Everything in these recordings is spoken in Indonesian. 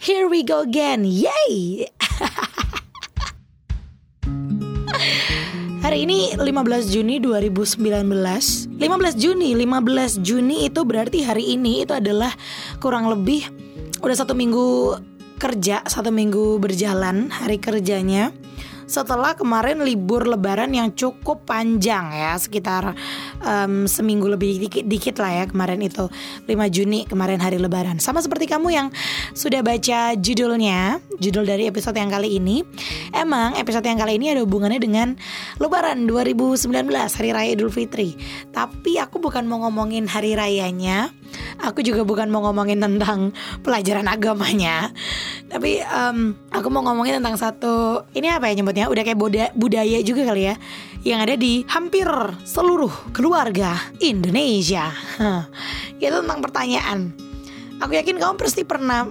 Here we go again. Yay! Hari ini 15 Juni 2019 15 Juni 15 Juni itu berarti hari ini itu adalah kurang lebih Udah satu minggu kerja Satu minggu berjalan hari kerjanya setelah kemarin libur lebaran yang cukup panjang ya sekitar um, seminggu lebih dikit, dikit lah ya kemarin itu. 5 Juni kemarin hari lebaran. Sama seperti kamu yang sudah baca judulnya judul dari episode yang kali ini. Emang episode yang kali ini ada hubungannya dengan lebaran 2019 hari raya Idul Fitri. Tapi aku bukan mau ngomongin hari rayanya aku juga bukan mau ngomongin tentang pelajaran agamanya tapi um, aku mau ngomongin tentang satu ini apa ya nyebutnya ya udah kayak budaya, budaya juga kali ya yang ada di hampir seluruh keluarga Indonesia. Huh. Itu tentang pertanyaan. Aku yakin kamu pasti pernah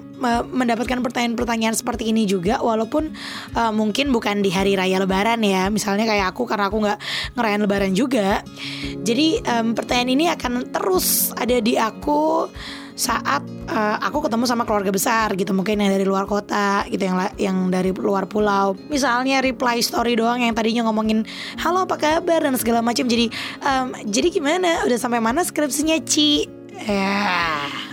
mendapatkan pertanyaan-pertanyaan seperti ini juga, walaupun uh, mungkin bukan di hari raya Lebaran ya. Misalnya kayak aku karena aku nggak ngerayain Lebaran juga. Jadi um, pertanyaan ini akan terus ada di aku saat uh, aku ketemu sama keluarga besar gitu. Mungkin yang dari luar kota gitu yang yang dari luar pulau. Misalnya reply story doang yang tadinya ngomongin halo apa kabar? dan segala macam. Jadi um, jadi gimana? Udah sampai mana skripsinya Ci? Ya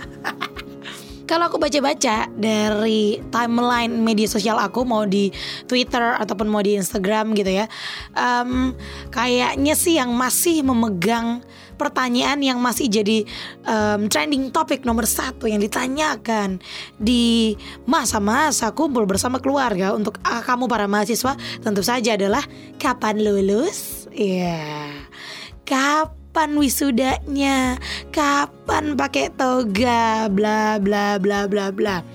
kalau aku baca-baca dari timeline media sosial aku mau di Twitter ataupun mau di Instagram gitu ya, um, kayaknya sih yang masih memegang pertanyaan yang masih jadi um, trending topic nomor satu yang ditanyakan di masa-masa kumpul bersama keluarga untuk uh, kamu para mahasiswa tentu saja adalah kapan lulus? Ya, yeah. kapan kapan wisudanya, kapan pakai toga, bla bla bla bla bla.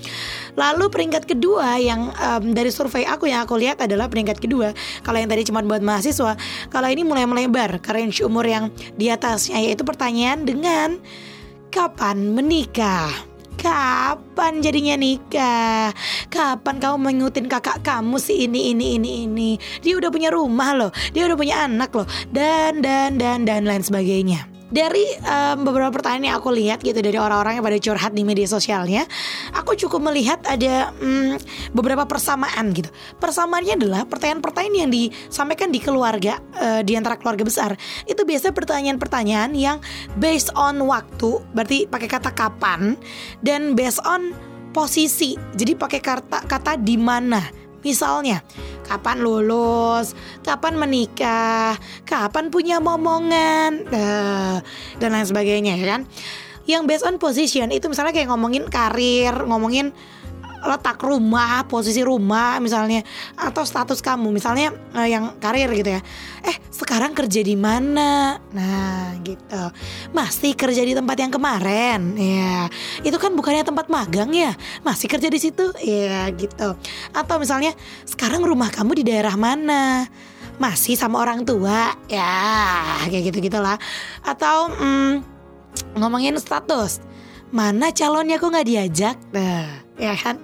Lalu peringkat kedua yang um, dari survei aku yang aku lihat adalah peringkat kedua. Kalau yang tadi cuma buat mahasiswa, kalau ini mulai melebar ke range umur yang di atasnya yaitu pertanyaan dengan kapan menikah. Kapan jadinya nikah? Kapan kamu mengikutin kakak kamu sih ini ini ini ini? Dia udah punya rumah loh, dia udah punya anak loh, dan dan dan dan lain sebagainya dari um, beberapa pertanyaan yang aku lihat gitu dari orang-orang yang pada curhat di media sosialnya, aku cukup melihat ada um, beberapa persamaan gitu. Persamaannya adalah pertanyaan-pertanyaan yang disampaikan di keluarga uh, di antara keluarga besar itu biasa pertanyaan-pertanyaan yang based on waktu, berarti pakai kata kapan dan based on posisi. Jadi pakai kata kata di mana. Misalnya, kapan lulus, kapan menikah, kapan punya momongan, dan lain sebagainya ya kan. Yang based on position itu misalnya kayak ngomongin karir, ngomongin letak rumah, posisi rumah misalnya atau status kamu misalnya uh, yang karir gitu ya. Eh, sekarang kerja di mana? Nah, gitu. Masih kerja di tempat yang kemarin. Ya. Itu kan bukannya tempat magang ya? Masih kerja di situ? Ya, gitu. Atau misalnya sekarang rumah kamu di daerah mana? Masih sama orang tua? Ya, kayak gitu-gitulah. Atau hmm, ngomongin status. Mana calonnya kok nggak diajak? Nah, ya kan?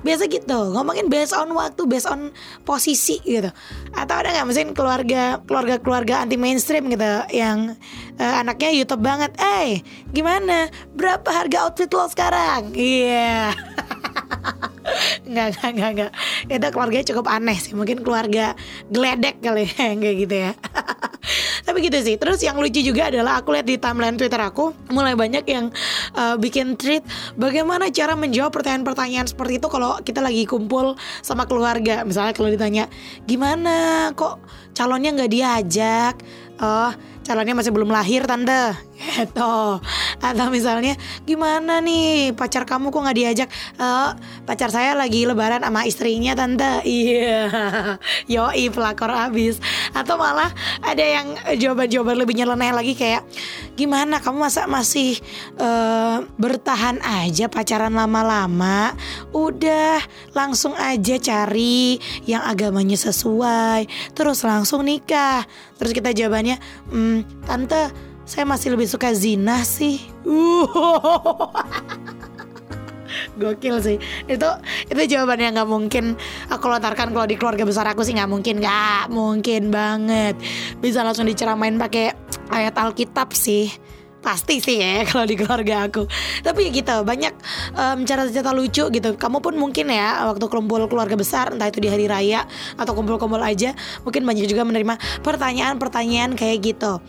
Biasa gitu ngomongin based on waktu based on posisi gitu. Atau ada nggak? Mesin keluarga keluarga keluarga anti mainstream gitu yang uh, anaknya YouTube banget. Eh gimana? Berapa harga outfit lo sekarang? Iya. yeah. nggak nggak nggak nggak. Itu keluarganya cukup aneh sih. Mungkin keluarga geledek kali ya kayak gitu ya. Tapi gitu sih. Terus yang lucu juga adalah aku lihat di timeline twitter aku mulai banyak yang uh, bikin tweet bagaimana cara menjawab pertanyaan-pertanyaan seperti itu kalau kita lagi kumpul sama keluarga. Misalnya kalau ditanya gimana? Kok calonnya nggak diajak? Oh calonnya masih belum lahir tante gitu. Atau misalnya gimana nih? Pacar kamu kok nggak diajak? Uh, pacar saya lagi lebaran sama istrinya tante. Iya. Yeah. yoi pelakor abis. Atau malah ada yang jawaban-jawaban lebih nyeleneh lagi kayak gimana? Kamu masa masih uh, bertahan aja pacaran lama-lama? Udah langsung aja cari yang agamanya sesuai terus langsung nikah. Terus kita jawabannya mm, tante saya masih lebih suka zina sih. Gokil sih. Itu itu jawaban yang gak mungkin. Aku lontarkan kalau di keluarga besar aku sih gak mungkin. Gak mungkin banget. Bisa langsung diceramain pakai ayat Alkitab sih. Pasti sih ya kalau di keluarga aku. Tapi ya gitu banyak cerita-cerita lucu gitu. Kamu pun mungkin ya waktu kumpul keluarga besar entah itu di hari raya atau kumpul-kumpul aja mungkin banyak juga menerima pertanyaan-pertanyaan kayak gitu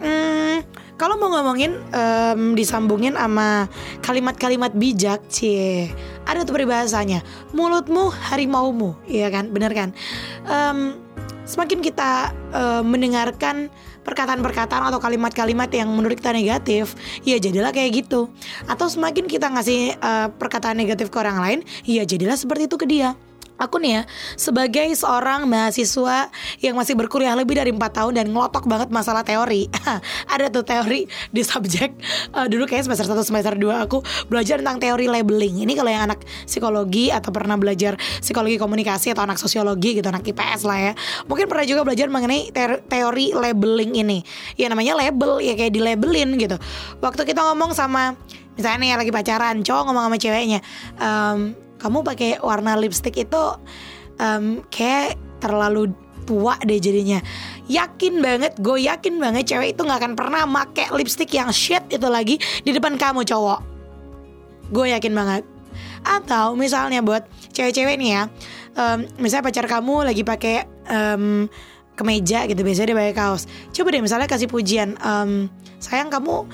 hmm, kalau mau ngomongin um, disambungin sama kalimat-kalimat bijak cie ada tuh peribahasanya mulutmu harimaumu iya kan bener kan um, semakin kita uh, mendengarkan perkataan-perkataan atau kalimat-kalimat yang menurut kita negatif, ya jadilah kayak gitu. Atau semakin kita ngasih uh, perkataan negatif ke orang lain, ya jadilah seperti itu ke dia. Aku nih ya sebagai seorang mahasiswa yang masih berkuliah lebih dari 4 tahun dan ngelotok banget masalah teori. Ada tuh teori di subjek uh, dulu kayak semester 1 semester 2 aku belajar tentang teori labeling. Ini kalau yang anak psikologi atau pernah belajar psikologi komunikasi atau anak sosiologi gitu, anak IPS lah ya. Mungkin pernah juga belajar mengenai teori labeling ini. Ya namanya label ya kayak di labelin gitu. Waktu kita ngomong sama misalnya nih lagi pacaran, cowok ngomong sama ceweknya, um, kamu pakai warna lipstick itu um, kayak terlalu tua deh jadinya. Yakin banget gue yakin banget cewek itu nggak akan pernah make lipstick yang shit itu lagi di depan kamu cowok. Gue yakin banget. Atau misalnya buat cewek-cewek nih ya um, misalnya pacar kamu lagi pakai um, kemeja gitu biasanya dia pakai kaos. Coba deh misalnya kasih pujian um, sayang kamu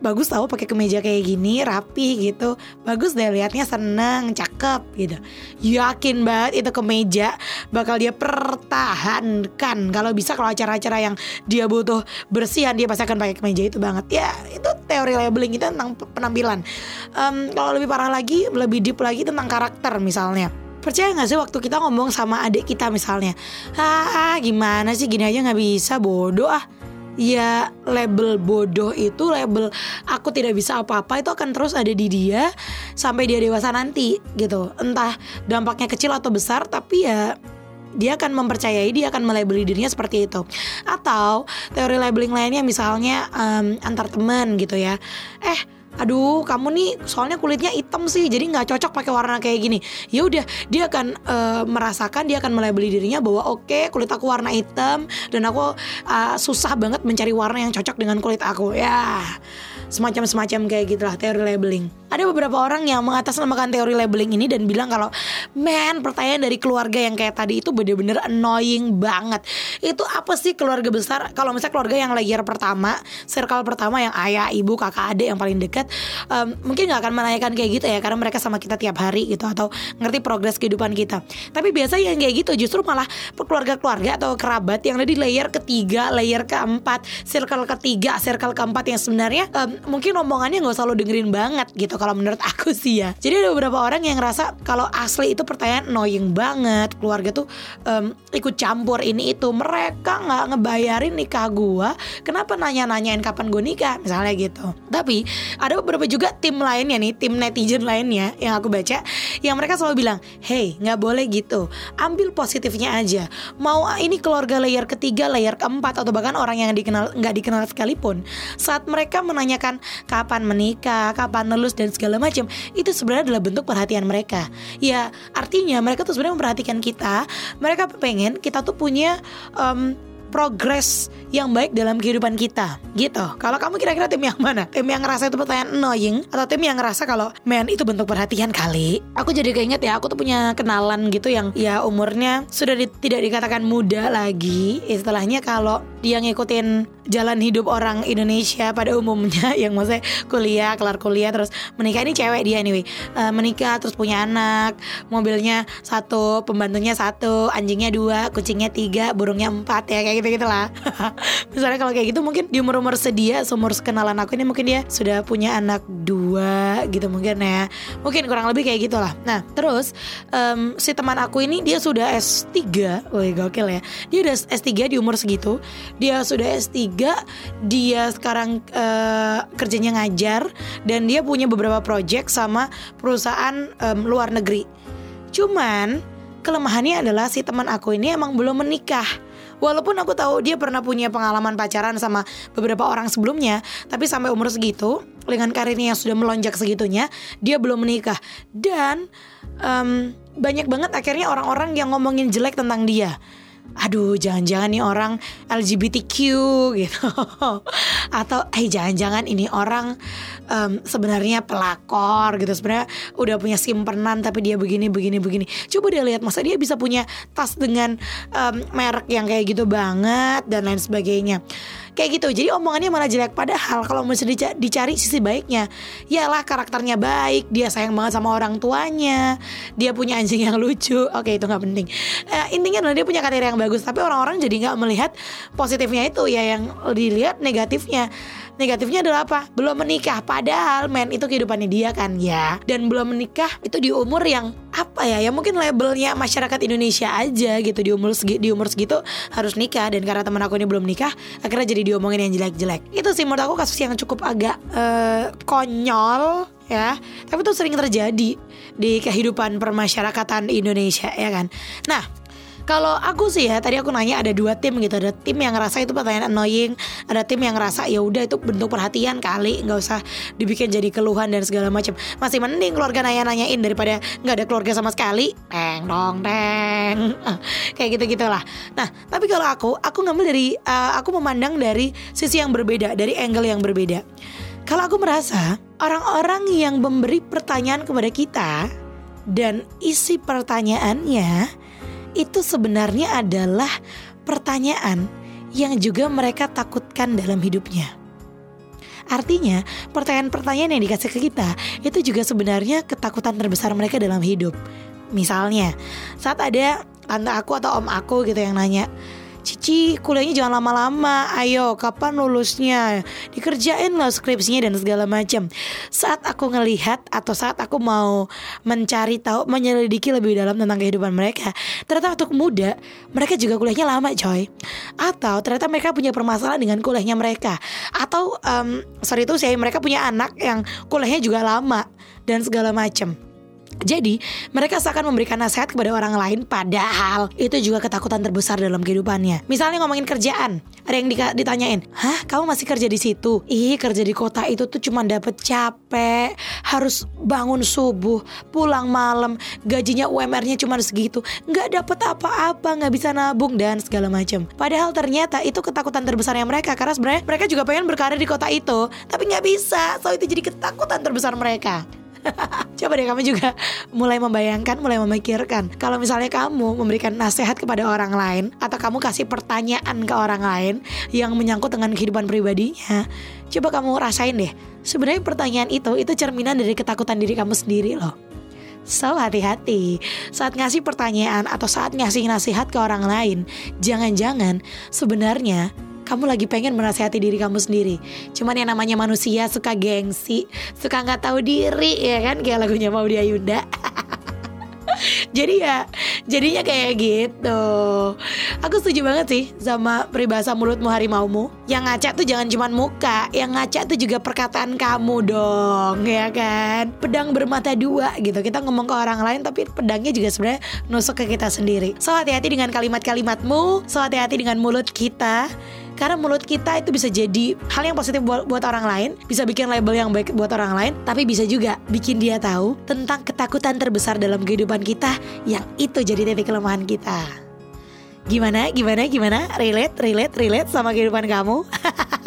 bagus tau pakai kemeja kayak gini rapi gitu. Bagus deh liatnya seneng cakep gitu. Yakin banget itu kemeja bakal dia pertahankan. Kalau bisa kalau acara-acara yang dia butuh bersihan dia pasti akan pakai kemeja itu banget. Ya itu teori labeling itu tentang penampilan. Um, kalau lebih parah lagi lebih deep lagi tentang karakter misalnya. Percaya gak sih waktu kita ngomong sama adik kita misalnya ah gimana sih gini aja nggak bisa bodoh ah ya label bodoh itu label aku tidak bisa apa-apa itu akan terus ada di dia sampai dia dewasa nanti gitu. Entah dampaknya kecil atau besar tapi ya dia akan mempercayai dia akan melabeli dirinya seperti itu. Atau teori labeling lainnya misalnya um, antar teman gitu ya. Eh aduh kamu nih soalnya kulitnya hitam sih jadi nggak cocok pakai warna kayak gini ya udah dia akan uh, merasakan dia akan mulai beli dirinya bahwa oke okay, kulit aku warna hitam dan aku uh, susah banget mencari warna yang cocok dengan kulit aku ya semacam-semacam kayak gitulah teori labeling. Ada beberapa orang yang mengatasnamakan teori labeling ini dan bilang kalau man pertanyaan dari keluarga yang kayak tadi itu bener-bener annoying banget. Itu apa sih keluarga besar? Kalau misalnya keluarga yang layer pertama, circle pertama yang ayah, ibu, kakak, adik yang paling dekat, um, mungkin nggak akan menanyakan kayak gitu ya karena mereka sama kita tiap hari gitu atau ngerti progres kehidupan kita. Tapi biasa yang kayak gitu justru malah keluarga-keluarga atau kerabat yang ada di layer ketiga, layer keempat, circle ketiga, circle keempat yang sebenarnya um, mungkin omongannya nggak selalu dengerin banget gitu kalau menurut aku sih ya. Jadi ada beberapa orang yang ngerasa kalau asli itu pertanyaan annoying banget. Keluarga tuh um, ikut campur ini itu. Mereka nggak ngebayarin nikah gua. Kenapa nanya-nanyain kapan gue nikah? Misalnya gitu. Tapi ada beberapa juga tim lainnya nih tim netizen lainnya yang aku baca yang mereka selalu bilang hey nggak boleh gitu. Ambil positifnya aja. Mau ini keluarga layer ketiga layer keempat atau bahkan orang yang dikenal nggak dikenal sekalipun. Saat mereka menanyakan kapan menikah, kapan lulus? Dan segala macam, itu sebenarnya adalah bentuk perhatian mereka. Ya, artinya mereka tuh sebenarnya memperhatikan kita. Mereka pengen kita tuh punya um, progres yang baik dalam kehidupan kita gitu kalau kamu kira-kira tim yang mana tim yang ngerasa itu pertanyaan annoying atau tim yang ngerasa kalau man itu bentuk perhatian kali aku jadi keinget ya aku tuh punya kenalan gitu yang ya umurnya sudah di, tidak dikatakan muda lagi istilahnya kalau dia ngikutin jalan hidup orang Indonesia pada umumnya yang maksudnya kuliah kelar kuliah terus menikah. Ini cewek dia anyway. Uh, menikah terus punya anak mobilnya satu pembantunya satu anjingnya dua kucingnya tiga burungnya empat ya kayak gitu gitu lah misalnya kalau kayak gitu mungkin di umur umur sedia seumur kenalan aku ini mungkin dia sudah punya anak dua gitu mungkin ya. Mungkin kurang lebih kayak gitulah. Nah terus um, si teman aku ini dia sudah S3 woi gokil ya. Dia udah S3 di umur segitu dia sudah S3 dia sekarang uh, kerjanya ngajar dan dia punya beberapa project sama perusahaan um, luar negeri cuman kelemahannya adalah si teman aku ini emang belum menikah Walaupun aku tahu dia pernah punya pengalaman pacaran sama beberapa orang sebelumnya, tapi sampai umur segitu, dengan karirnya yang sudah melonjak segitunya, dia belum menikah. Dan um, banyak banget akhirnya orang-orang yang ngomongin jelek tentang dia. Aduh jangan-jangan nih orang LGBTQ gitu. Atau eh jangan-jangan ini orang um, sebenarnya pelakor gitu. Sebenarnya udah punya simpenan tapi dia begini begini begini. Coba dia lihat masa dia bisa punya tas dengan um, merek yang kayak gitu banget dan lain sebagainya kayak gitu jadi omongannya malah jelek padahal kalau mesti dicari sisi baiknya yalah karakternya baik dia sayang banget sama orang tuanya dia punya anjing yang lucu oke itu nggak penting uh, intinya adalah dia punya karir yang bagus tapi orang-orang jadi nggak melihat positifnya itu ya yang dilihat negatifnya negatifnya adalah apa? Belum menikah. Padahal men itu kehidupannya dia kan ya. Dan belum menikah itu di umur yang ya? Ya mungkin labelnya masyarakat Indonesia aja gitu di umur segi, di umur segitu harus nikah dan karena teman aku ini belum nikah akhirnya jadi diomongin yang jelek-jelek. Itu sih menurut aku kasus yang cukup agak uh, konyol ya tapi itu sering terjadi di kehidupan permasyarakatan Indonesia ya kan nah kalau aku sih ya tadi aku nanya ada dua tim gitu. Ada tim yang ngerasa itu pertanyaan annoying ada tim yang ngerasa ya udah itu bentuk perhatian kali nggak usah dibikin jadi keluhan dan segala macam. Masih mending keluarga nanya-nanyain daripada nggak ada keluarga sama sekali. Teng dong teng. Kayak gitu gitulah nah tapi kalau aku aku ngambil dari uh, aku memandang dari sisi yang berbeda dari angle yang berbeda. Kalau aku merasa orang-orang yang memberi pertanyaan kepada kita dan isi pertanyaannya itu sebenarnya adalah pertanyaan yang juga mereka takutkan dalam hidupnya. Artinya, pertanyaan-pertanyaan yang dikasih ke kita itu juga sebenarnya ketakutan terbesar mereka dalam hidup. Misalnya, saat ada tante aku atau om aku gitu yang nanya, Cici kuliahnya jangan lama-lama. Ayo kapan lulusnya? Dikerjain lah skripsinya dan segala macam. Saat aku ngelihat Atau saat aku mau mencari tahu Menyelidiki lebih dalam tentang kehidupan mereka Ternyata untuk muda Mereka juga kuliahnya lama coy. Atau ternyata mereka punya permasalahan dengan kuliahnya mereka. Atau um, sorry itu saya mereka punya anak yang kuliahnya juga lama Dan segala macam jadi mereka seakan memberikan nasihat kepada orang lain padahal itu juga ketakutan terbesar dalam kehidupannya. Misalnya ngomongin kerjaan, ada yang ditanyain, "Hah, kamu masih kerja di situ?" Ih, kerja di kota itu tuh cuma dapet capek, harus bangun subuh, pulang malam, gajinya UMR-nya cuma segitu, nggak dapet apa-apa, nggak bisa nabung dan segala macam. Padahal ternyata itu ketakutan terbesarnya mereka karena sebenarnya mereka juga pengen berkarir di kota itu, tapi nggak bisa. So itu jadi ketakutan terbesar mereka. Coba deh kamu juga mulai membayangkan, mulai memikirkan. Kalau misalnya kamu memberikan nasihat kepada orang lain Atau kamu kasih pertanyaan ke orang lain Yang menyangkut dengan kehidupan pribadinya Coba kamu rasain deh Sebenarnya pertanyaan itu, itu cerminan dari ketakutan diri kamu sendiri loh. So hati-hati. Saat ngasih pertanyaan atau saat ngasih nasihat ke orang lain Jangan-jangan sebenarnya kamu lagi pengen menasihati diri kamu sendiri. Cuman yang namanya manusia suka gengsi, suka nggak tahu diri ya kan? Kayak lagunya mau dia Yunda. jadi ya jadinya kayak gitu. Aku setuju banget sih sama peribahasa mulutmu harimaumu. Yang ngaca tuh jangan cuman muka yang ngaca tuh juga perkataan kamu dong ya kan? Pedang bermata dua gitu. Kita ngomong ke orang lain tapi pedangnya juga sebenarnya nusuk ke kita sendiri. So hati-hati dengan kalimat-kalimatmu. So hati-hati dengan mulut kita karena mulut kita itu bisa jadi hal yang positif buat, buat orang lain, bisa bikin label yang baik buat orang lain, tapi bisa juga bikin dia tahu tentang ketakutan terbesar dalam kehidupan kita yang itu jadi titik kelemahan kita. Gimana? Gimana? Gimana? Relate, relate, relate sama kehidupan kamu?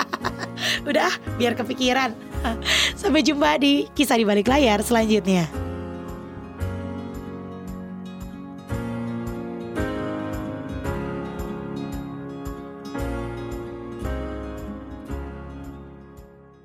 Udah, biar kepikiran. Sampai jumpa di kisah di balik layar selanjutnya.